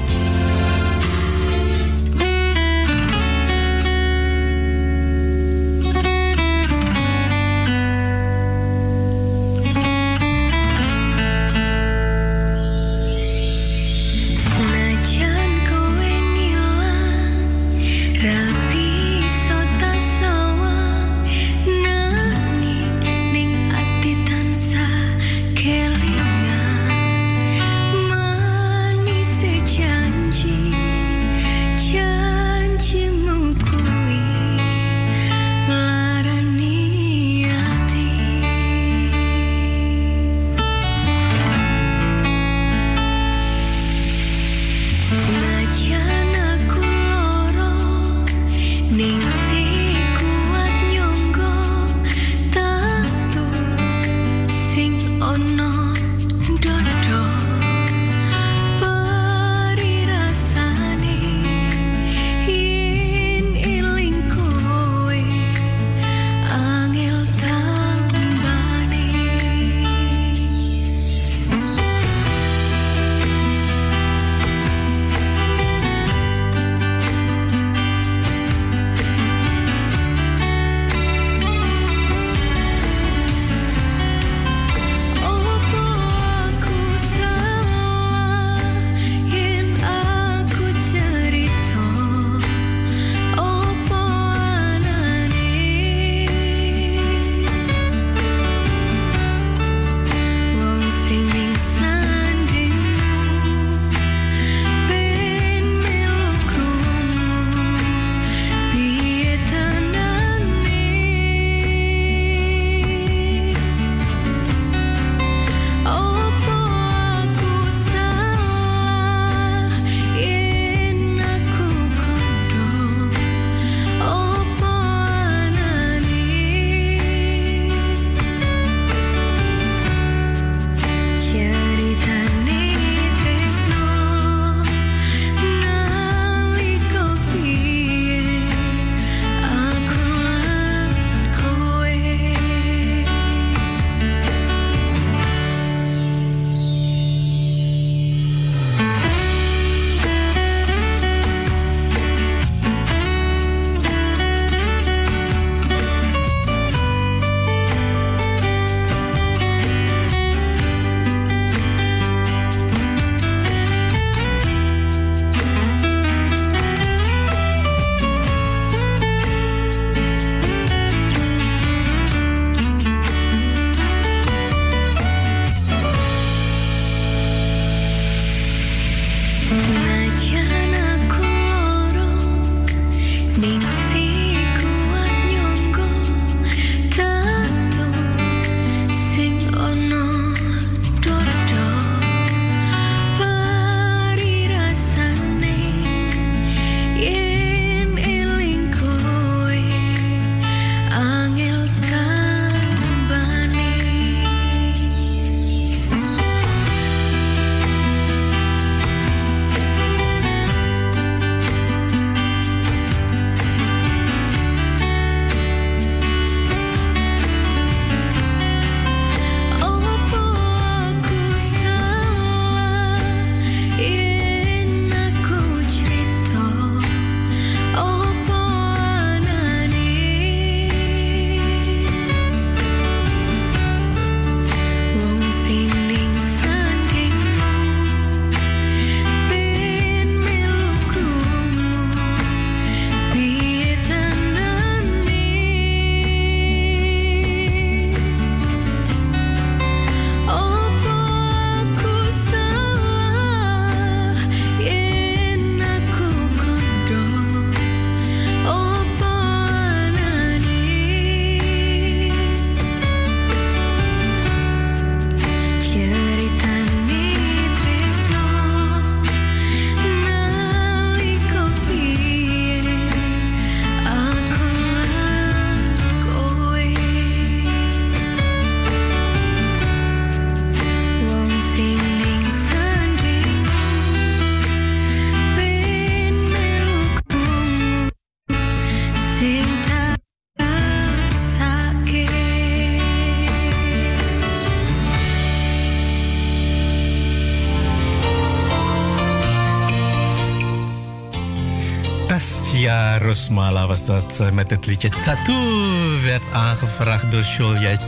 Rosmala was dat met het liedje Tattoo. Werd aangevraagd door Juliette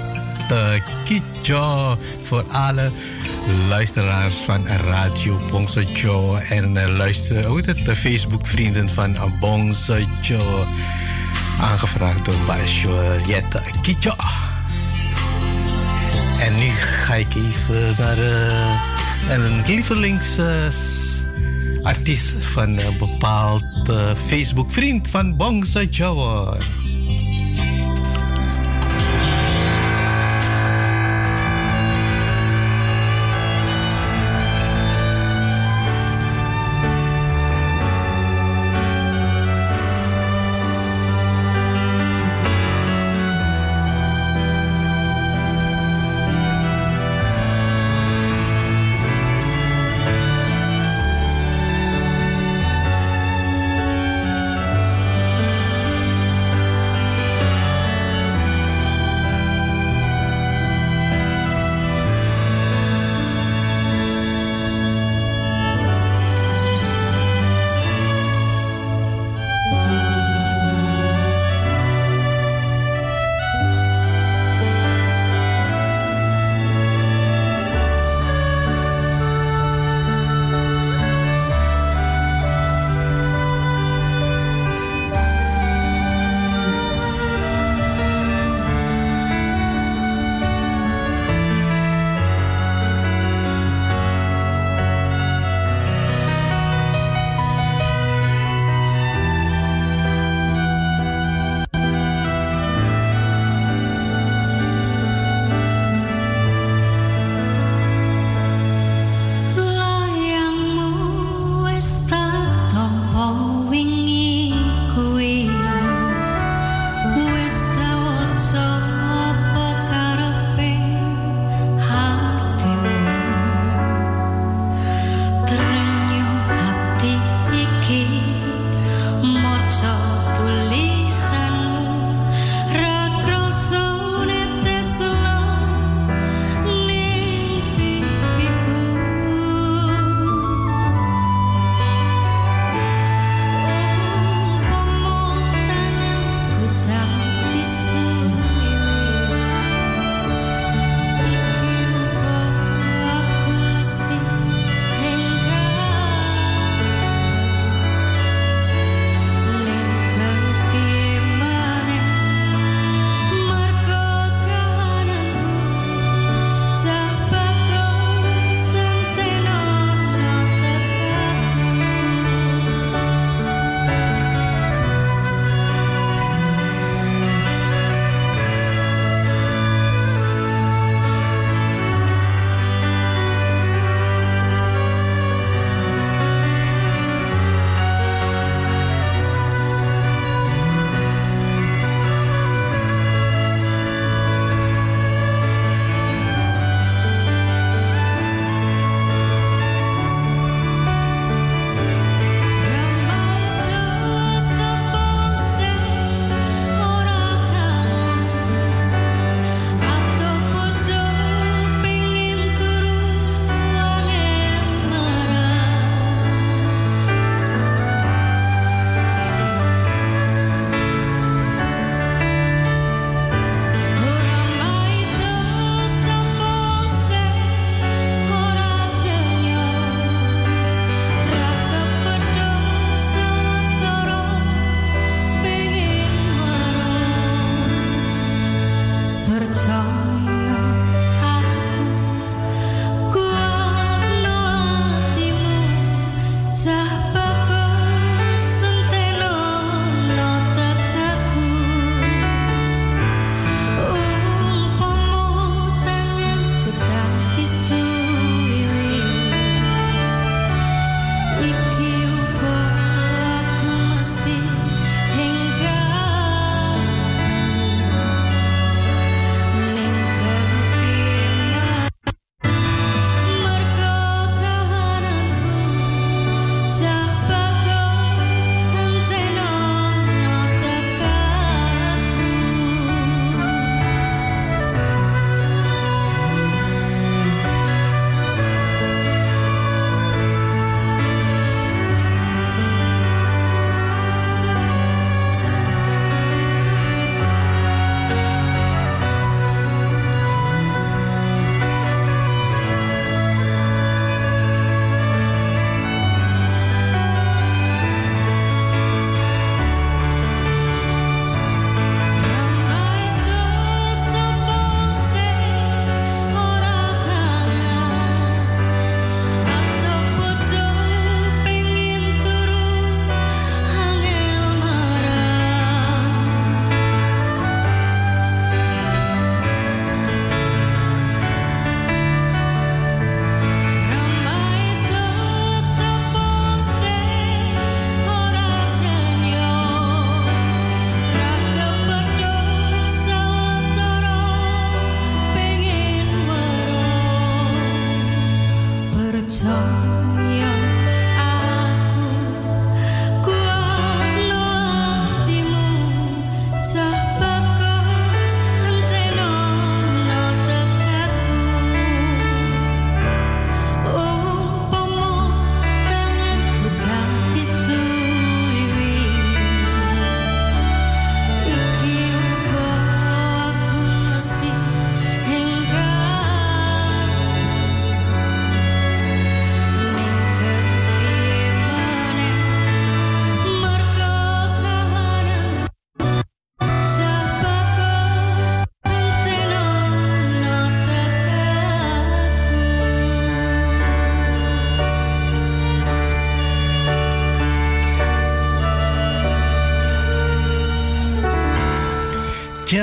Kitjo. Voor alle luisteraars van Radio Bongsojo. En luister, hoe de Facebook vrienden van Bongsojo. Aangevraagd door Juliette Kitjo. En nu ga ik even naar een lievelingsartiest uh, van een bepaald uh, Facebook-vriend van Bongsa Jawa.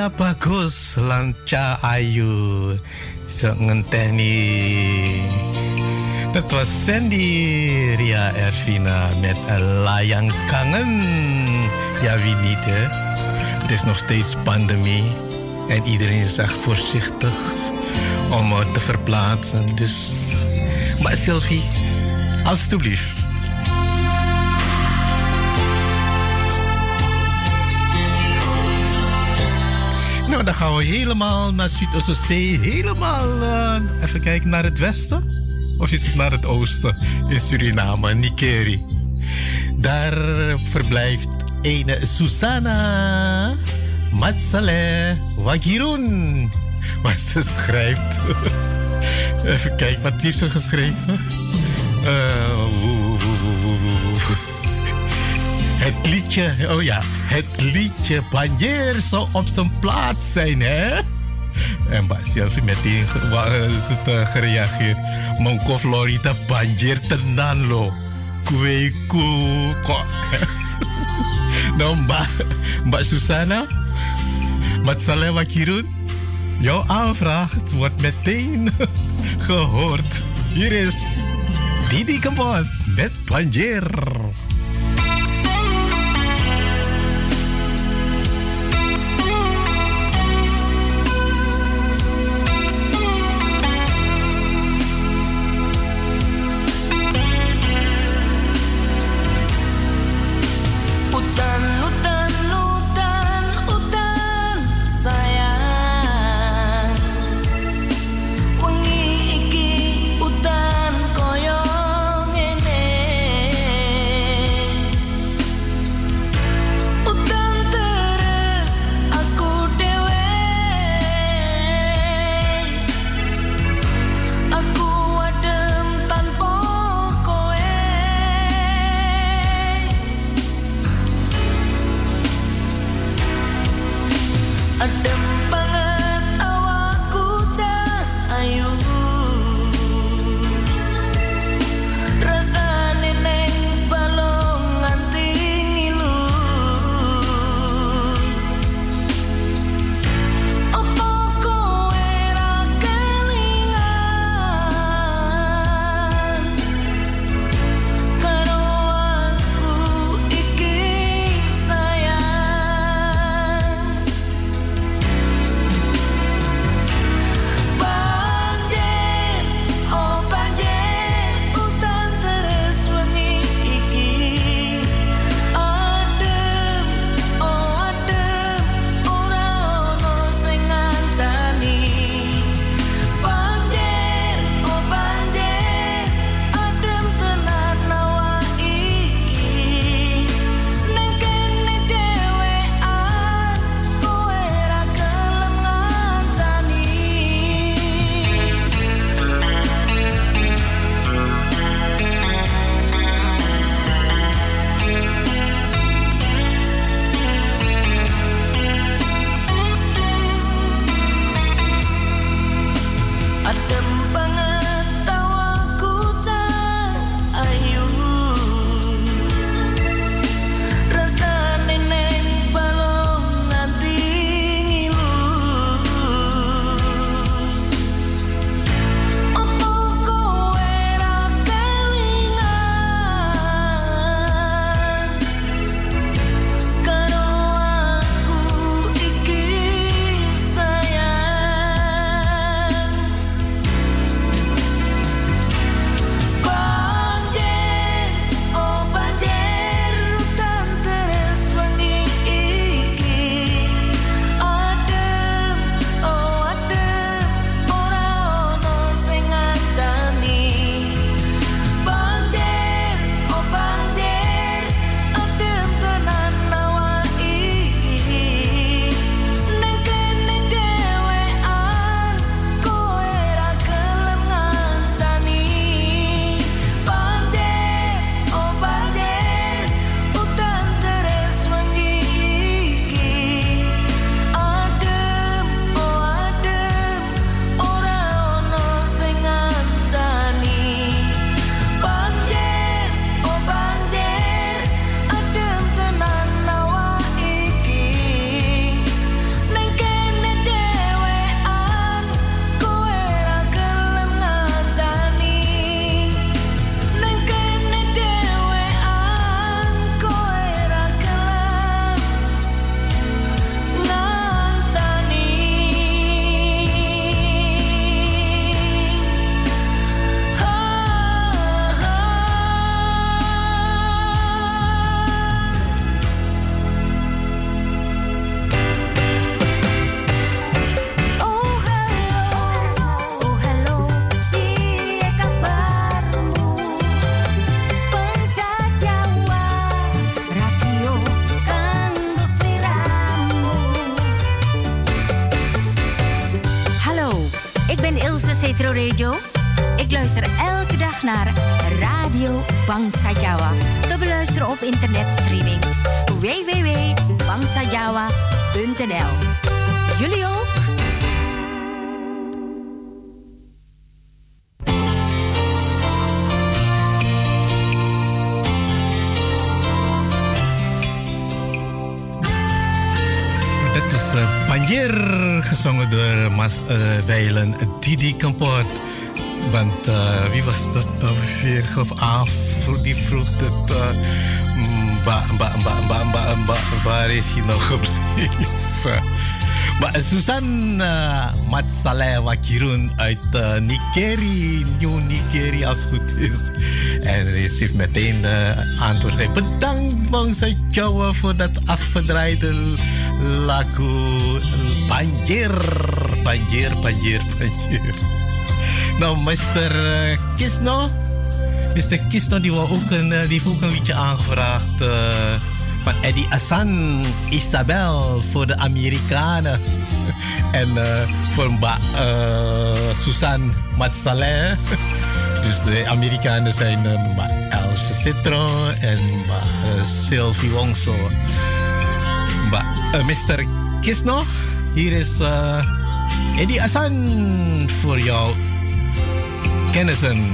Cha bagus lan cha ayu ngenteni. Dat was Sandy Ria Ervina met een layang kangen. Ja, wie niet hè? Het is nog steeds pandemie en iedereen is echt voorzichtig om te verplaatsen. Dus, maar Sylvie, alstublieft. Dan gaan we helemaal naar Zuid-Oostzee. Helemaal, uh, even kijken, naar het westen. Of is het naar het oosten? In Suriname, Nikeri. Daar verblijft een Susanna Matsale Wagirun. Maar ze schrijft... even kijken, wat heeft ze geschreven? Uh, het liedje, oh ja, het liedje Banjer zou op zijn plaats zijn, hè? En Sylvie meteen het, uh, gereageerd. Mongko Florida Banjer tenan lo. Kweku kok. nou Mbak, Mbak Susana, Mbak Salewa Kirun. Jouw aanvraag wordt meteen gehoord. Hier is Didi Kempot met Banjer. Gezongen door Mas uh, Weilen Didi Kamport. Want uh, wie was dat nou weer? Gaf af, die vroeg dat. Mba, mba, waar is hij nou gebleven? Maar Susan uh, Matsalewa Kirun uit uh, Nikeri, New Nikeri als het goed is. En hij heeft meteen uh, antwoord gegeven. Bedankt Bangsa voor dat afgedraaide lagu Banjir, Banjir, Banjir, Banjir. Nou, Mr. Uh, Kisno. Mr. Kisno die, wou ook een, die heeft ook een aangevraagd. Uh, van Eddie Assan, Isabel voor de Amerikanen. en voor Mba, uh, Susan dus de Amerikanen zijn Mba Else Citro en Sylvie Wongso. Mr. Kisno, hier is Eddie Assan voor jou kennissen.